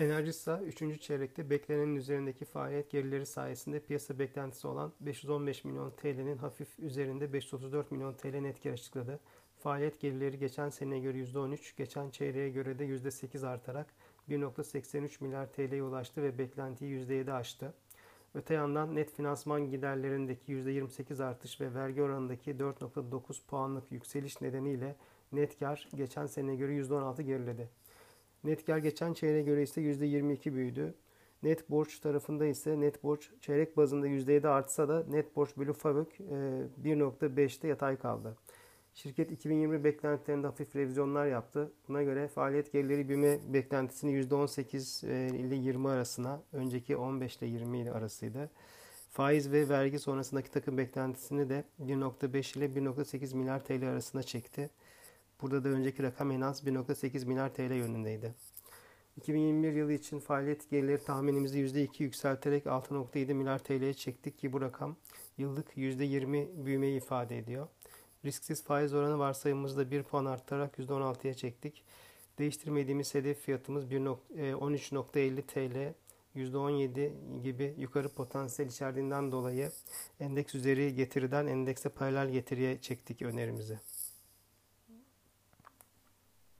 Enerjisa 3. çeyrekte beklenenin üzerindeki faaliyet gerileri sayesinde piyasa beklentisi olan 515 milyon TL'nin hafif üzerinde 534 milyon TL net kar açıkladı. Faaliyet gelirleri geçen seneye göre %13, geçen çeyreğe göre de %8 artarak 1.83 milyar TL'ye ulaştı ve beklentiyi %7 aştı. Öte yandan net finansman giderlerindeki %28 artış ve vergi oranındaki 4.9 puanlık yükseliş nedeniyle net kar geçen seneye göre %16 geriledi. Net kar geçen çeyreğe göre ise %22 büyüdü. Net borç tarafında ise net borç çeyrek bazında %7 artsa da net borç bölü FAVÖK 1.5'te yatay kaldı. Şirket 2020 beklentilerinde hafif revizyonlar yaptı. Buna göre faaliyet gelirleri büyüme beklentisini %18 ile 20 arasına, önceki 15 ile 20 ile arasıydı. Faiz ve vergi sonrasındaki takım beklentisini de 1.5 ile 1.8 milyar TL arasına çekti. Burada da önceki rakam en az 1.8 milyar TL yönündeydi. 2021 yılı için faaliyet gelirleri tahminimizi %2 yükselterek 6.7 milyar TL'ye çektik ki bu rakam yıllık %20 büyümeyi ifade ediyor. Risksiz faiz oranı varsayımımızda 1 puan arttırarak %16'ya çektik. Değiştirmediğimiz hedef fiyatımız 13.50 TL, %17 gibi yukarı potansiyel içerdiğinden dolayı endeks üzeri getiriden endekse paralel getiriye çektik önerimizi.